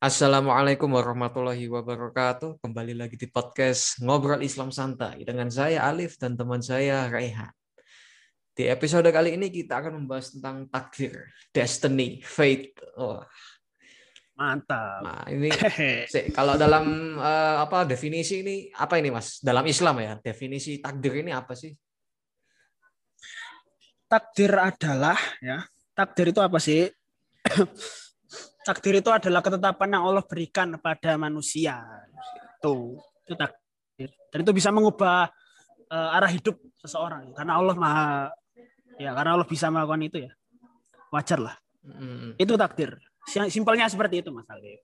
Assalamualaikum warahmatullahi wabarakatuh. Kembali lagi di podcast Ngobrol Islam Santai dengan saya Alif dan teman saya Raihan. Di episode kali ini kita akan membahas tentang takdir, destiny, fate. Oh. Mantap. Nah, ini kalau dalam uh, apa definisi ini apa ini Mas? Dalam Islam ya, definisi takdir ini apa sih? Takdir adalah ya. Takdir itu apa sih? takdir itu adalah ketetapan yang Allah berikan kepada manusia. Itu, itu takdir. Dan itu bisa mengubah uh, arah hidup seseorang karena Allah Maha ya karena Allah bisa melakukan itu ya. Wajar lah. Hmm. Itu takdir. Simpelnya seperti itu Mas Alif.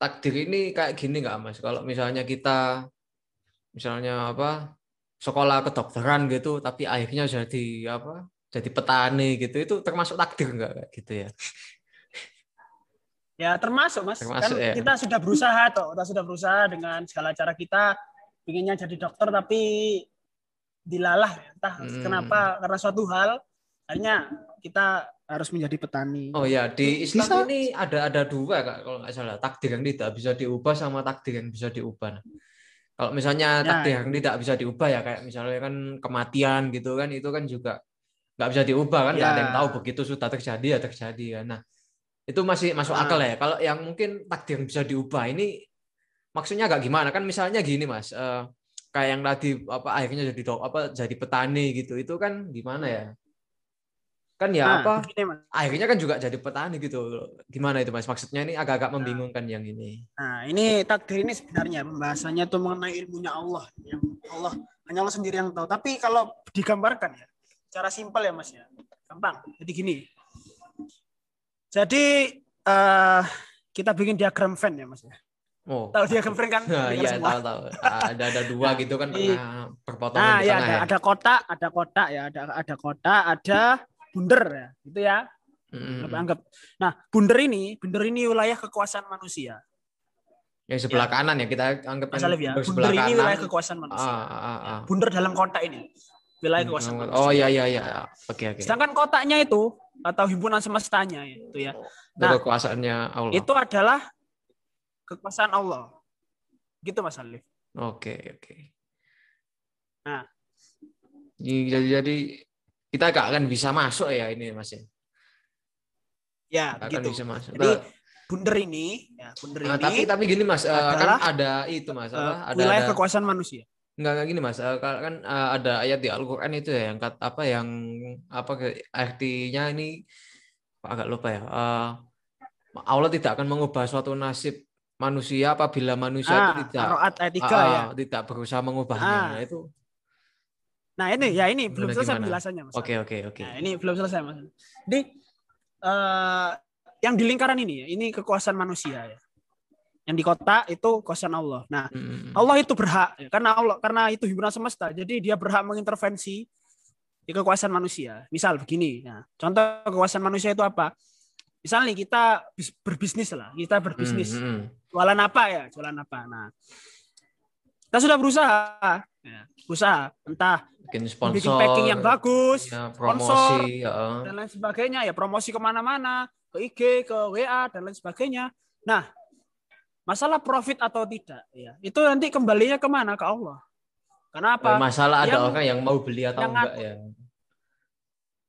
Takdir ini kayak gini nggak Mas? Kalau misalnya kita misalnya apa sekolah kedokteran gitu tapi akhirnya jadi apa jadi petani gitu itu termasuk takdir nggak gitu ya Ya termasuk mas. Termasuk, kan ya. kita sudah berusaha toh, kita sudah berusaha dengan segala cara kita inginnya jadi dokter tapi dilalah entah hmm. kenapa karena suatu hal akhirnya kita harus menjadi petani. Oh ya di Islam bisa. ini ada ada dua kak kalau nggak salah takdir yang tidak bisa diubah sama takdir yang bisa diubah. Kalau misalnya ya, takdir ya. yang tidak bisa diubah ya kayak misalnya kan kematian gitu kan itu kan juga nggak bisa diubah kan nggak ya. ada yang tahu begitu sudah terjadi ya terjadi ya. Nah itu masih masuk akal ah. ya. Kalau yang mungkin takdir yang bisa diubah ini maksudnya agak gimana? Kan misalnya gini Mas, uh, kayak yang tadi apa akhirnya jadi dok apa jadi petani gitu. Itu kan gimana ya? Kan ya nah, apa? Begini, akhirnya kan juga jadi petani gitu. Gimana itu Mas? Maksudnya ini agak-agak nah. membingungkan yang ini. Nah, ini takdir ini sebenarnya pembahasannya tuh mengenai ilmunya Allah yang Allah hanya Allah sendiri yang tahu. Tapi kalau digambarkan ya, cara simpel ya Mas ya. Gampang. Jadi gini, jadi uh, kita bikin diagram Venn ya Mas ya. Oh. Tahu diagram Venn kan? Nah, iya, tahu tahu. Ada ada dua nah, gitu kan pernah perpotongan Nah, ya ada ya. ada kotak, ada kotak ya, ada ada kotak, ada bunder ya. Gitu ya. Mm. Anggap. Nah, bunder ini, bunder ini wilayah kekuasaan manusia. Ya sebelah ya. kanan ya kita anggap Masalah ya. Bunder ini wilayah kekuasaan manusia. Ah, ah, ah. Bunder dalam kotak ini wilayah kekuasaan manusia. Oh iya iya iya. Oke oke. Sedangkan kotaknya itu atau himpunan semestanya itu ya. Nah, kekuasaannya Allah. Itu adalah kekuasaan Allah. Gitu Mas Alif. Oke, oke. Nah, jadi jadi kita gak akan bisa masuk ya ini Mas ya. Ya, gak gitu. Akan bisa masuk. Jadi bunder ini, ya, bunder nah, ini. Tapi tapi gini Mas, uh, kan ada itu Mas, uh, ada wilayah ada, kekuasaan manusia. Enggak kayak gini Mas, uh, kan uh, ada ayat di Al-Qur'an itu ya yang kata apa yang apa artinya ini agak lupa ya. Uh, Allah tidak akan mengubah suatu nasib manusia apabila manusia ah, itu tidak etika, uh, ya. tidak berusaha mengubahnya. Ah. Nah, itu Nah, ini ya ini belum selesai gimana? penjelasannya Mas. Oke, oke, oke. Nah, ini belum selesai Mas. Jadi uh, yang di lingkaran ini ya, ini kekuasaan manusia ya yang di kota itu kosan Allah. Nah, hmm. Allah itu berhak karena Allah karena itu himpunan semesta. Jadi dia berhak mengintervensi di kekuasaan manusia. Misal begini, nah, contoh kekuasaan manusia itu apa? Misalnya nih kita berbisnis lah, kita berbisnis. Hmm. Jualan apa ya? Jualan apa? Nah, kita sudah berusaha, ya, berusaha entah bikin sponsor, bikin packing yang bagus, ya, promosi, sponsor, ya. dan lain sebagainya. Ya promosi ke mana-mana, ke IG, ke WA dan lain sebagainya. Nah, Masalah profit atau tidak, ya itu nanti kembalinya ke mana ke Allah. Kenapa? Masalah ada yang, orang yang mau beli atau enggak ya.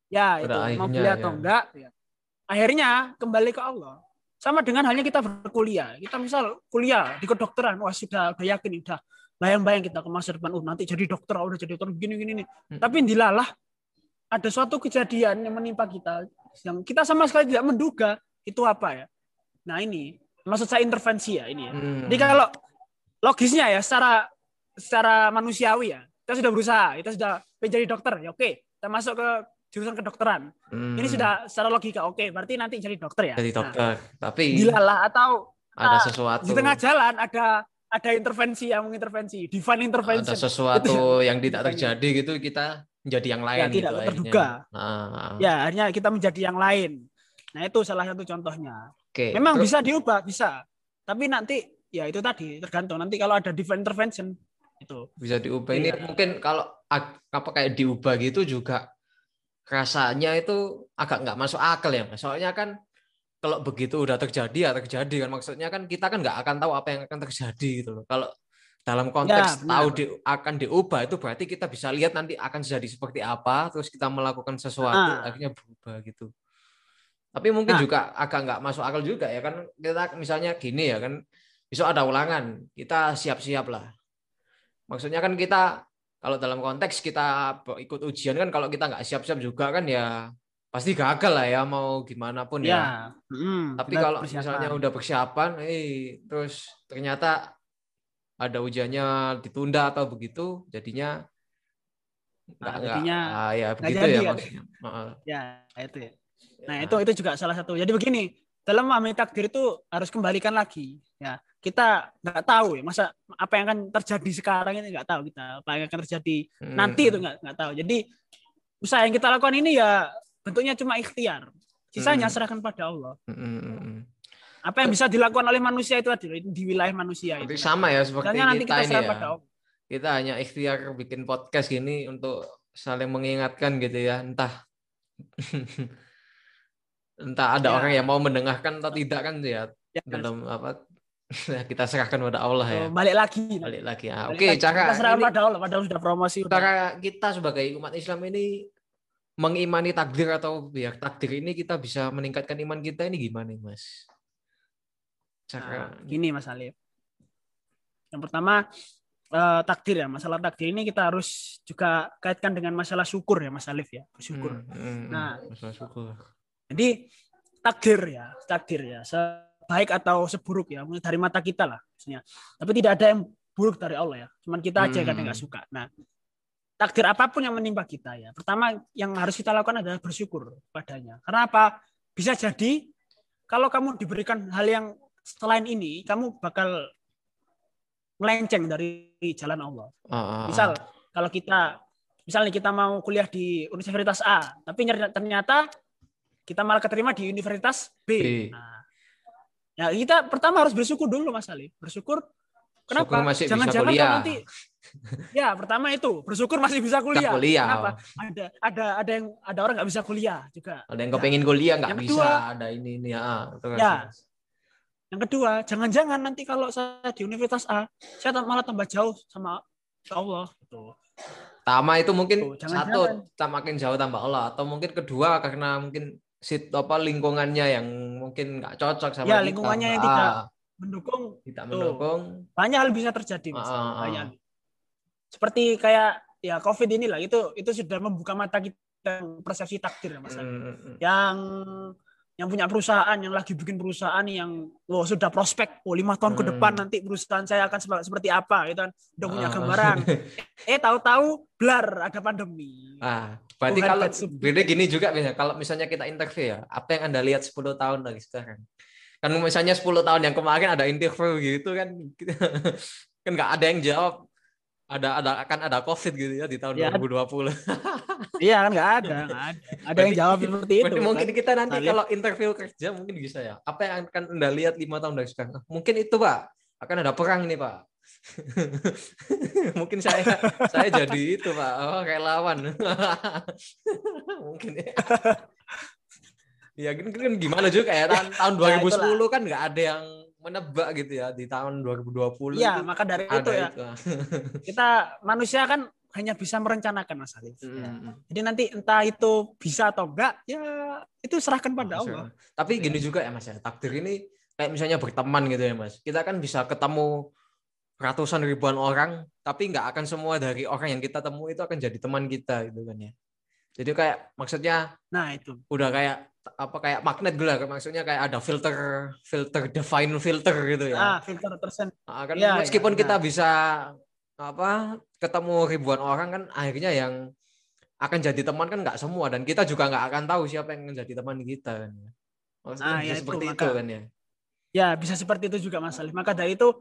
Ya itu mau beli atau ya. enggak. Ya. Akhirnya kembali ke Allah. Sama dengan halnya kita berkuliah. Kita misal kuliah di kedokteran, wah sudah udah yakin udah bayang-bayang kita ke masa depan, oh nanti jadi dokter, oh, udah jadi dokter begini begini nih. Hmm. Tapi dilalah ada suatu kejadian yang menimpa kita yang kita sama sekali tidak menduga itu apa ya. Nah ini maksud saya intervensi ya ini ya. Hmm. Jadi kalau logisnya ya secara secara manusiawi ya, kita sudah berusaha, kita sudah menjadi dokter, ya oke, kita masuk ke jurusan kedokteran. Hmm. Ini sudah secara logika oke, berarti nanti jadi dokter ya. Jadi dokter, nah, tapi dilalah atau ada uh, sesuatu di tengah jalan ada ada intervensi yang mengintervensi, divine intervention. Ada sesuatu itu, yang tidak terjadi gitu kita menjadi yang lain ya, gitu tidak terduga. Nah. Ya, akhirnya kita menjadi yang lain. Nah, itu salah satu contohnya. Oke. Memang Terus, bisa diubah, bisa. Tapi nanti ya itu tadi tergantung nanti kalau ada divine intervention itu bisa diubah. Ini iya. mungkin kalau apa kayak diubah gitu juga rasanya itu agak nggak masuk akal ya, Mas. Soalnya kan kalau begitu udah terjadi ya terjadi kan maksudnya kan kita kan nggak akan tahu apa yang akan terjadi gitu loh kalau dalam konteks ya, tahu di, akan diubah itu berarti kita bisa lihat nanti akan jadi seperti apa terus kita melakukan sesuatu nah. akhirnya berubah gitu tapi mungkin nah. juga agak nggak masuk akal juga ya kan kita misalnya gini ya kan besok ada ulangan kita siap-siap lah maksudnya kan kita kalau dalam konteks kita ikut ujian kan kalau kita nggak siap-siap juga kan ya pasti gagal lah ya mau gimana pun ya. ya. Hmm, Tapi kalau persiapan. misalnya udah persiapan, eh terus ternyata ada ujiannya ditunda atau begitu, jadinya nah, jadinya ah, ya begitu jadi, ya maksudnya. Ya itu ya. Nah itu itu juga salah satu. Jadi begini, dalam memahami takdir itu harus kembalikan lagi. Ya kita nggak tahu ya masa apa yang akan terjadi sekarang ini nggak tahu kita apa yang akan terjadi hmm. nanti itu nggak nggak tahu. Jadi usaha yang kita lakukan ini ya bentuknya cuma ikhtiar. Sisanya hmm. serahkan pada Allah. Hmm, hmm, hmm. Apa yang bisa dilakukan oleh manusia itu adalah di wilayah manusia. Itu sama ya seperti kita, nanti kita ini ya. Pada Allah. Kita hanya ikhtiar bikin podcast gini untuk saling mengingatkan gitu ya. Entah entah ada ya. orang yang mau mendengarkan atau tidak kan ya, ya dalam apa kita serahkan pada Allah ya. Oh, balik lagi. Balik lagi ya. Oke, okay, cara kita serahkan pada Allah, padahal sudah promosi. Cara kita sebagai umat Islam ini mengimani takdir atau biar takdir ini kita bisa meningkatkan iman kita ini gimana Mas? Cara nah, gini Mas Alif. Yang pertama eh, takdir ya, masalah takdir ini kita harus juga kaitkan dengan masalah syukur ya Mas Alif ya, bersyukur. Hmm, hmm, hmm, nah, masalah syukur. Jadi takdir ya, takdir ya, sebaik atau seburuk ya, dari mata kita lah maksudnya. Tapi tidak ada yang buruk dari Allah ya, cuman kita aja hmm. kadang nggak suka. Nah, takdir apa pun yang menimpa kita ya. Pertama yang harus kita lakukan adalah bersyukur padanya. Karena apa? Bisa jadi kalau kamu diberikan hal yang selain ini, kamu bakal melenceng dari jalan Allah. Uh, Misal kalau kita misalnya kita mau kuliah di Universitas A, tapi ternyata kita malah keterima di Universitas B. B. Nah, ya kita pertama harus bersyukur dulu Mas Ali. Bersyukur Kenapa? Jangan-jangan nanti ya pertama itu bersyukur masih bisa kuliah. kuliah. Kenapa? Ada ada ada yang ada orang nggak bisa kuliah juga. Ada yang ya. kepengen kuliah nggak bisa. Kedua, ada ini ini ya. Kan ya. Yang kedua, jangan-jangan nanti kalau saya di Universitas A, saya malah tambah jauh sama Allah. Gitu. Pertama itu mungkin Tuh, jangan, satu makin jauh tambah Allah atau mungkin kedua karena mungkin sit apa lingkungannya yang mungkin nggak cocok sama ya, kita. lingkungannya yang tidak ah mendukung tidak mendukung. Banyak hal bisa terjadi mas. Uh, uh, banyak seperti kayak ya covid inilah itu itu sudah membuka mata kita persepsi takdir mas uh, uh, yang yang punya perusahaan yang lagi bikin perusahaan yang oh, sudah prospek oh lima tahun hmm. ke depan nanti perusahaan saya akan seperti apa gitu kan. Udah punya gambaran. Eh tahu-tahu blar ada pandemi. Ah berarti Tuhan kalau beda gini juga misalnya kalau misalnya kita interview ya apa yang anda lihat 10 tahun dari sekarang? Kan misalnya 10 tahun yang kemarin ada interview gitu kan kan nggak ada yang jawab. Ada ada akan ada covid gitu ya di tahun ya. 2020 iya kan nggak ada nggak ada. Ada yang jawab seperti itu kan? mungkin kita nanti Kalian. kalau interview kerja mungkin bisa ya. Apa yang akan anda lihat lima tahun dari sekarang? Mungkin itu pak. Akan ada perang nih pak mungkin saya saya jadi itu pak oh relawan mungkin ya Ya kan, kan gimana juga ya tahun, tahun 2010 ya, kan nggak ada yang menebak gitu ya di tahun 2020. Iya, maka dari itu ya. Itu. kita manusia kan hanya bisa merencanakan Mas Alif. Mm -hmm. ya. Jadi nanti entah itu bisa atau enggak, ya itu serahkan pada Allah. Tapi gini juga ya Mas ya, takdir ini kayak misalnya berteman gitu ya Mas. Kita kan bisa ketemu ratusan ribuan orang, tapi nggak akan semua dari orang yang kita temui itu akan jadi teman kita gitu kan ya. Jadi kayak maksudnya, nah itu. udah kayak apa kayak magnet gitu lah maksudnya kayak ada filter filter define filter gitu ya. Ah filter tersen nah, kan ya, meskipun ya, kita ya. bisa apa ketemu ribuan orang kan akhirnya yang akan jadi teman kan nggak semua dan kita juga nggak akan tahu siapa yang menjadi teman kita kan maksudnya ah, ya seperti itu, maka, itu kan ya. Ya bisa seperti itu juga Mas Alif. Maka dari itu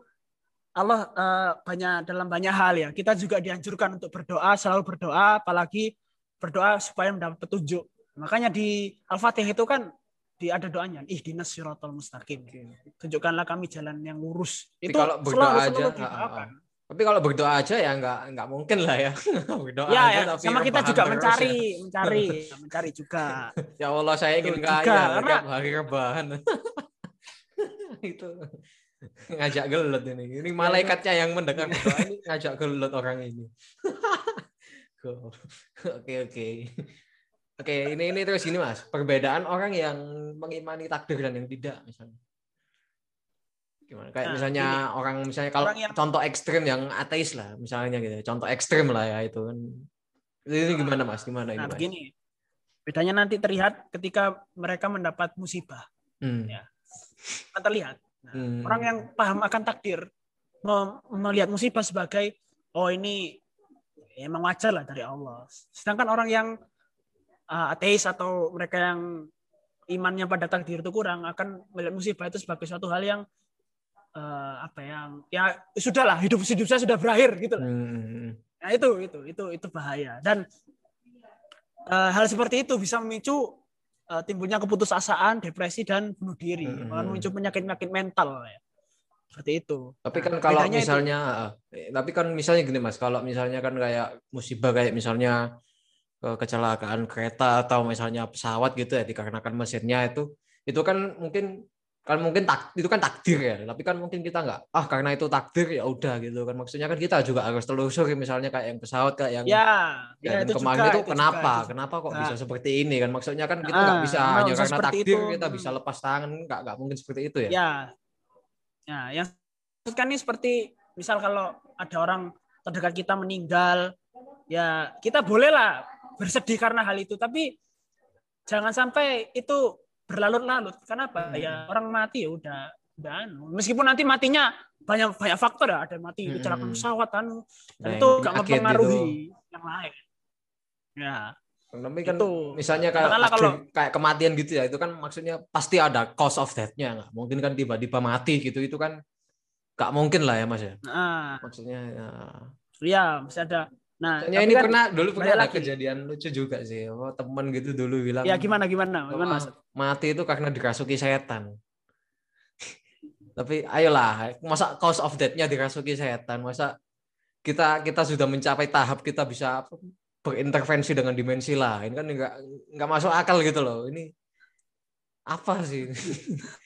Allah uh, banyak dalam banyak hal ya kita juga dianjurkan untuk berdoa selalu berdoa apalagi berdoa supaya mendapat petunjuk Makanya di Al-Fatih itu kan di ada doanya ihdinas siratal mustaqim. Tunjukkanlah kami jalan yang lurus. Itu kalau berdoa aja, Tapi kalau berdoa aja ya nggak nggak mungkin lah ya. berdoa ya, aja, ya. Tapi sama kita juga mencari, ya. mencari, mencari juga. ya Allah saya ingin kaya karena... tiap hari rebahan. itu ngajak gelut ini. Ini malaikatnya yang mendengar ini ngajak gelut orang ini. Oke oke. Oke, ini ini terus gini Mas. Perbedaan orang yang mengimani takdir dan yang tidak misalnya. Gimana? Kayak nah, misalnya ini, orang misalnya kalau yang... contoh ekstrim yang ateis lah misalnya gitu. Contoh ekstrim lah ya itu kan. Ini gimana Mas? Gimana nah, ini Mas? begini. Bedanya nanti terlihat ketika mereka mendapat musibah. Hmm. Ya. Akan terlihat. Nah, hmm. Orang yang paham akan takdir melihat musibah sebagai oh ini emang wajar lah dari Allah. Sedangkan orang yang uh, ateis atau mereka yang imannya pada takdir itu kurang akan melihat musibah itu sebagai suatu hal yang uh, apa yang ya sudahlah hidup hidup saya sudah berakhir gitu lah. Hmm. Nah itu itu itu itu bahaya dan uh, hal seperti itu bisa memicu uh, timbulnya keputusasaan, depresi dan bunuh diri, hmm. memicu penyakit-penyakit mental ya. Seperti itu. Tapi kan nah, kalau misalnya itu. tapi kan misalnya gini Mas, kalau misalnya kan kayak musibah kayak misalnya kecelakaan kereta atau misalnya pesawat gitu ya dikarenakan mesinnya itu itu kan mungkin kan mungkin tak itu kan takdir ya. Tapi kan mungkin kita nggak ah karena itu takdir ya udah gitu kan. Maksudnya kan kita juga harus telusuri misalnya kayak yang pesawat kayak yang ya, ya itu kemarin juga, itu, itu kenapa? juga, kenapa kok nah. bisa seperti ini kan? Maksudnya kan kita nggak ah, bisa nah, hanya karena takdir itu. kita bisa lepas tangan nggak nggak mungkin seperti itu ya? Ya. Ya yang kan ini seperti misal kalau ada orang terdekat kita meninggal ya kita bolehlah bersedih karena hal itu. Tapi jangan sampai itu berlarut-larut. Kenapa hmm. ya orang mati ya udah udah anu. meskipun nanti matinya banyak banyak faktor ya. Ada mati hmm. kecelakaan pesawat anu. Dan nah, itu gak mempengaruhi itu. yang lain. Ya. Tapi kan itu. misalnya kayak kalau, kayak kematian gitu ya itu kan maksudnya pasti ada cause of death-nya. Nggak mungkin kan tiba-tiba mati gitu itu kan gak mungkin lah ya mas ya. Nah, maksudnya ya, ya masih ada Nah, Soalnya ini kan pernah dulu pernah ada lagi. kejadian lucu juga sih. Oh, teman gitu dulu bilang. Ya gimana gimana? Gimana mas? Mati itu karena dirasuki setan. Tapi ayolah, masa cause of death-nya dirasuki setan? Masa kita kita sudah mencapai tahap kita bisa berintervensi dengan dimensi lain kan enggak enggak masuk akal gitu loh. Ini apa sih?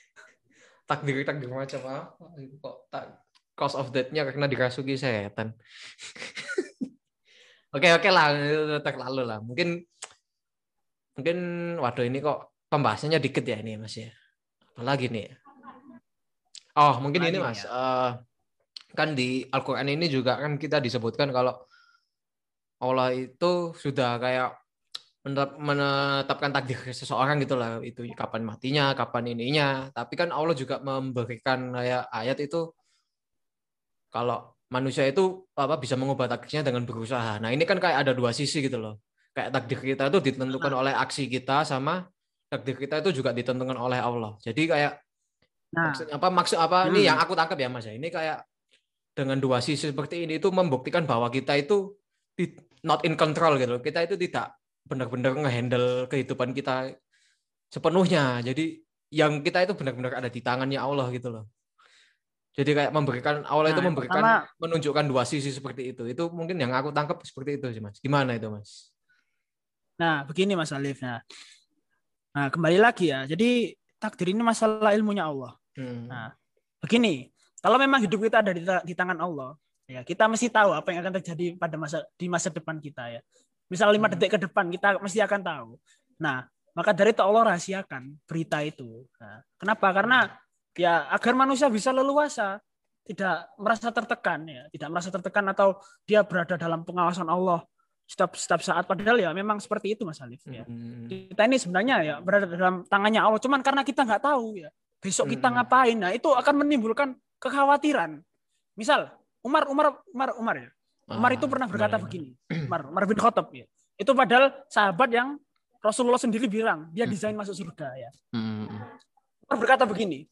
takdir takdir macam apa? Kok tak cause of death-nya karena dirasuki setan. Oke oke lah terlalu lah. Mungkin mungkin waduh ini kok pembahasannya dikit ya ini Mas ya. Apalagi nih. Oh, mungkin Lagi ini Mas. Ya. Uh, kan di Al-Qur'an ini juga kan kita disebutkan kalau Allah itu sudah kayak menetapkan takdir seseorang gitu lah itu kapan matinya kapan ininya tapi kan Allah juga memberikan kayak ayat itu kalau manusia itu apa bisa mengubah takdirnya dengan berusaha. Nah ini kan kayak ada dua sisi gitu loh. Kayak takdir kita itu ditentukan oleh aksi kita sama takdir kita itu juga ditentukan oleh Allah. Jadi kayak nah. maksud apa maksud apa hmm. ini yang aku tangkap ya Mas ya. Ini kayak dengan dua sisi seperti ini itu membuktikan bahwa kita itu not in control gitu. Kita itu tidak benar-benar ngehandle kehidupan kita sepenuhnya. Jadi yang kita itu benar-benar ada di tangannya Allah gitu loh. Jadi kayak memberikan awal nah, itu memberikan pertama, menunjukkan dua sisi seperti itu. Itu mungkin yang aku tangkap seperti itu sih Mas. Gimana itu Mas? Nah, begini Mas Alif. Nah, nah kembali lagi ya. Jadi takdir ini masalah ilmunya Allah. Hmm. Nah, begini. Kalau memang hidup kita ada di, di tangan Allah, ya kita mesti tahu apa yang akan terjadi pada masa di masa depan kita ya. Misal lima hmm. detik ke depan kita mesti akan tahu. Nah, maka dari itu Allah rahasiakan berita itu. Nah, kenapa? Karena ya agar manusia bisa leluasa tidak merasa tertekan ya. Tidak merasa tertekan atau dia berada dalam pengawasan Allah setiap setiap saat. Padahal ya memang seperti itu Mas Alif ya. Hmm. kita ini sebenarnya ya berada dalam tangannya Allah. Cuman karena kita nggak tahu ya besok kita hmm. ngapain nah itu akan menimbulkan kekhawatiran. Misal Umar Umar Umar Umar ya. Umar itu ah, pernah berkata begini Umar Umar bin Khattab ya. Itu padahal sahabat yang Rasulullah sendiri bilang dia desain masuk surga ya. Umar berkata begini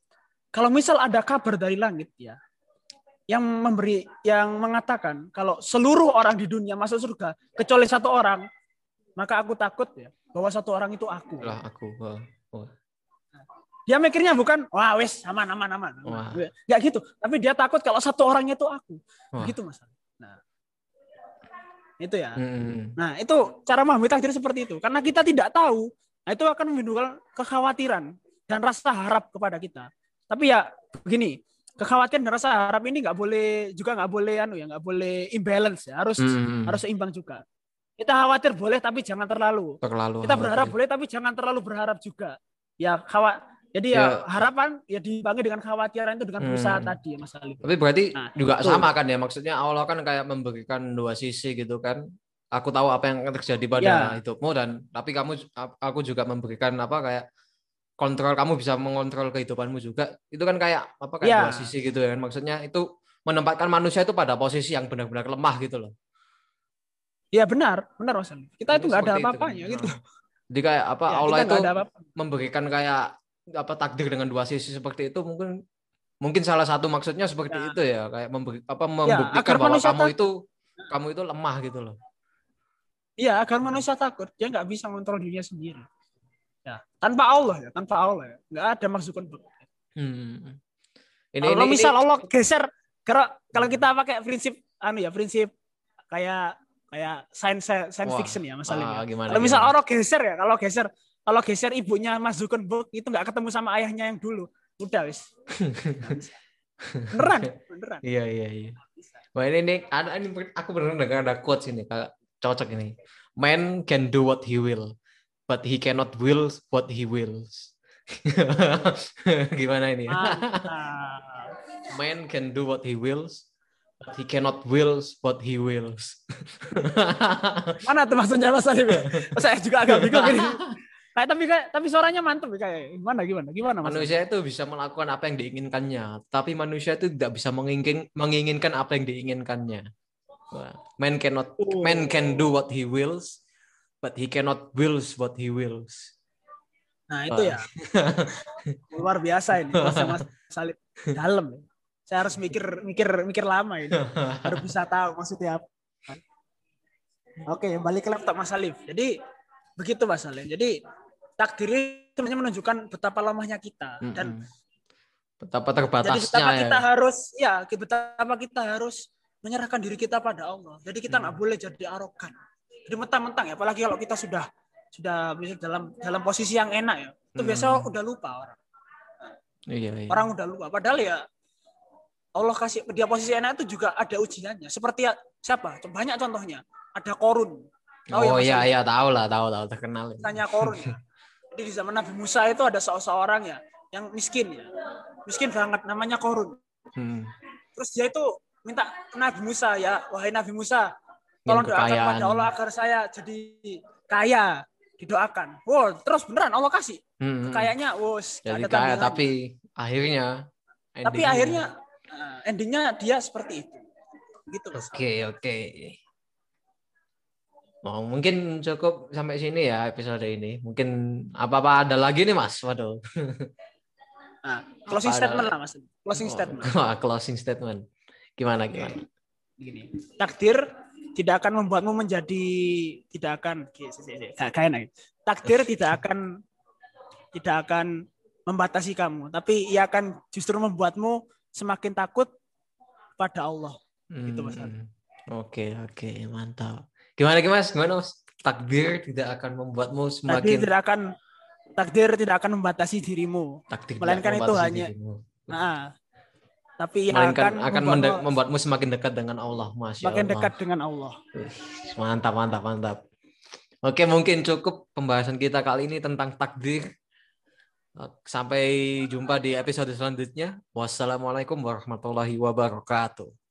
kalau misal ada kabar dari langit ya, yang memberi yang mengatakan kalau seluruh orang di dunia masuk surga kecuali satu orang, maka aku takut ya bahwa satu orang itu aku. Lah aku. Dia mikirnya bukan wah wes aman aman aman. Gak gitu. Tapi dia takut kalau satu orangnya itu aku. Wah. Gitu mas. Nah, itu ya. Hmm. Nah itu cara memahami takdir seperti itu. Karena kita tidak tahu, nah itu akan menimbulkan kekhawatiran dan rasa harap kepada kita. Tapi ya begini, kekhawatiran dan rasa harap ini nggak boleh juga nggak boleh anu ya nggak boleh imbalance ya harus hmm. harus seimbang juga kita khawatir boleh tapi jangan terlalu terlalu kita berharap boleh tapi jangan terlalu berharap juga ya khawat jadi ya, ya harapan ya dibangun dengan kekhawatiran itu dengan hmm. tadi ya Mas Ali. Tapi berarti nah, juga itu. sama kan ya maksudnya Allah kan kayak memberikan dua sisi gitu kan. Aku tahu apa yang terjadi pada ya. hidupmu dan tapi kamu aku juga memberikan apa kayak kontrol kamu bisa mengontrol kehidupanmu juga. Itu kan kayak apa kayak ya. dua sisi gitu ya kan. Maksudnya itu menempatkan manusia itu pada posisi yang benar-benar lemah gitu loh. Iya benar, benar Mas Ali. Kita itu nggak ada apa-apanya gitu. Nah. Jadi kayak apa ya, Allah itu memberikan kayak apa takdir dengan dua sisi seperti itu mungkin mungkin salah satu maksudnya seperti ya. itu ya kayak memberi, apa ya, membuktikan ya, bahwa kamu tak... itu kamu itu lemah gitu loh. Iya, agar manusia takut dia nggak bisa mengontrol dirinya sendiri. Ya, tanpa Allah ya, tanpa Allah ya, nggak ada maksud Hmm. Ini, kalau ini, misal ini... Allah geser, kalau kalau kita pakai prinsip anu ya, prinsip kayak kayak science science Wah, fiction ya masalahnya. Ah, gimana, kalau misal Allah geser ya, kalau geser kalau geser ibunya Mas Zuckerberg itu nggak ketemu sama ayahnya yang dulu. Udah wis. Beneran beneran. Iya iya iya. Wah ini nih ada ini aku benar dengar ada quotes ini kayak cocok ini. Man can do what he will but he cannot will what he wills gimana ini man can do what he wills but he cannot wills what he wills mana tuh maksudnya mas Alif ya? saya juga agak bingung ini Kayak tapi kayak tapi suaranya mantep kayak gimana gimana gimana maksudnya? Manusia itu bisa melakukan apa yang diinginkannya, tapi manusia itu tidak bisa mengingin, menginginkan apa yang diinginkannya. Man cannot oh. man can do what he wills, but he cannot wills what he wills. Nah, itu ya. Luar biasa ini Mas Salib dalam. Ya. Saya harus mikir mikir mikir lama ini. Harus bisa tahu maksudnya apa. Oke, balik ke laptop Mas Salif. Jadi begitu Mas Salif. Jadi takdir itu menunjukkan betapa lemahnya kita dan betapa terbatasnya jadi betapa ya. kita harus ya betapa kita harus menyerahkan diri kita pada Allah jadi kita nggak hmm. boleh jadi arogan jadi mentang-mentang ya apalagi kalau kita sudah sudah bisa dalam dalam posisi yang enak ya itu hmm. biasa udah lupa orang iya, iya. orang udah lupa padahal ya Allah kasih dia posisi enak itu juga ada ujiannya seperti siapa banyak contohnya ada korun tahu ya, oh ya, iya iya tahu lah tahu tahu terkenal tanya korun ya. Jadi di zaman Nabi Musa itu ada seorang ya yang miskin ya. Miskin banget namanya Korun. Hmm. Terus dia itu minta Nabi Musa ya, wahai Nabi Musa, tolong doakan kepada Allah agar saya jadi kaya didoakan. Wow, terus beneran Allah kasih. Hmm. Kayaknya, wos. Jadi kaya, tapi akhirnya. Endingnya... Tapi akhirnya eh, endingnya dia seperti itu. Gitu. Oke, okay, oke. Okay. Oh, mungkin cukup sampai sini ya episode ini. Mungkin apa-apa ada lagi nih Mas? Waduh. Nah, closing apa statement ada... lah Mas. Closing oh, statement. closing statement. Gimana gimana? Gini. Takdir tidak akan membuatmu menjadi tidak akan kayak Takdir tidak akan tidak akan membatasi kamu, tapi ia akan justru membuatmu semakin takut pada Allah. Hmm. Gitu Mas. Hmm. Oke, oke, mantap. Gimana Mas? Gimana Mas? Takdir tidak akan membuatmu semakin Takdir tidak akan takdir tidak akan membatasi dirimu. Takdir melainkan itu hanya Nah, tapi yang akan akan membuatmu, membuatmu semakin dekat dengan Allah, Masya Semakin dekat dengan Allah. Mantap, mantap, mantap. Oke, mungkin cukup pembahasan kita kali ini tentang takdir. Sampai jumpa di episode selanjutnya. Wassalamualaikum warahmatullahi wabarakatuh.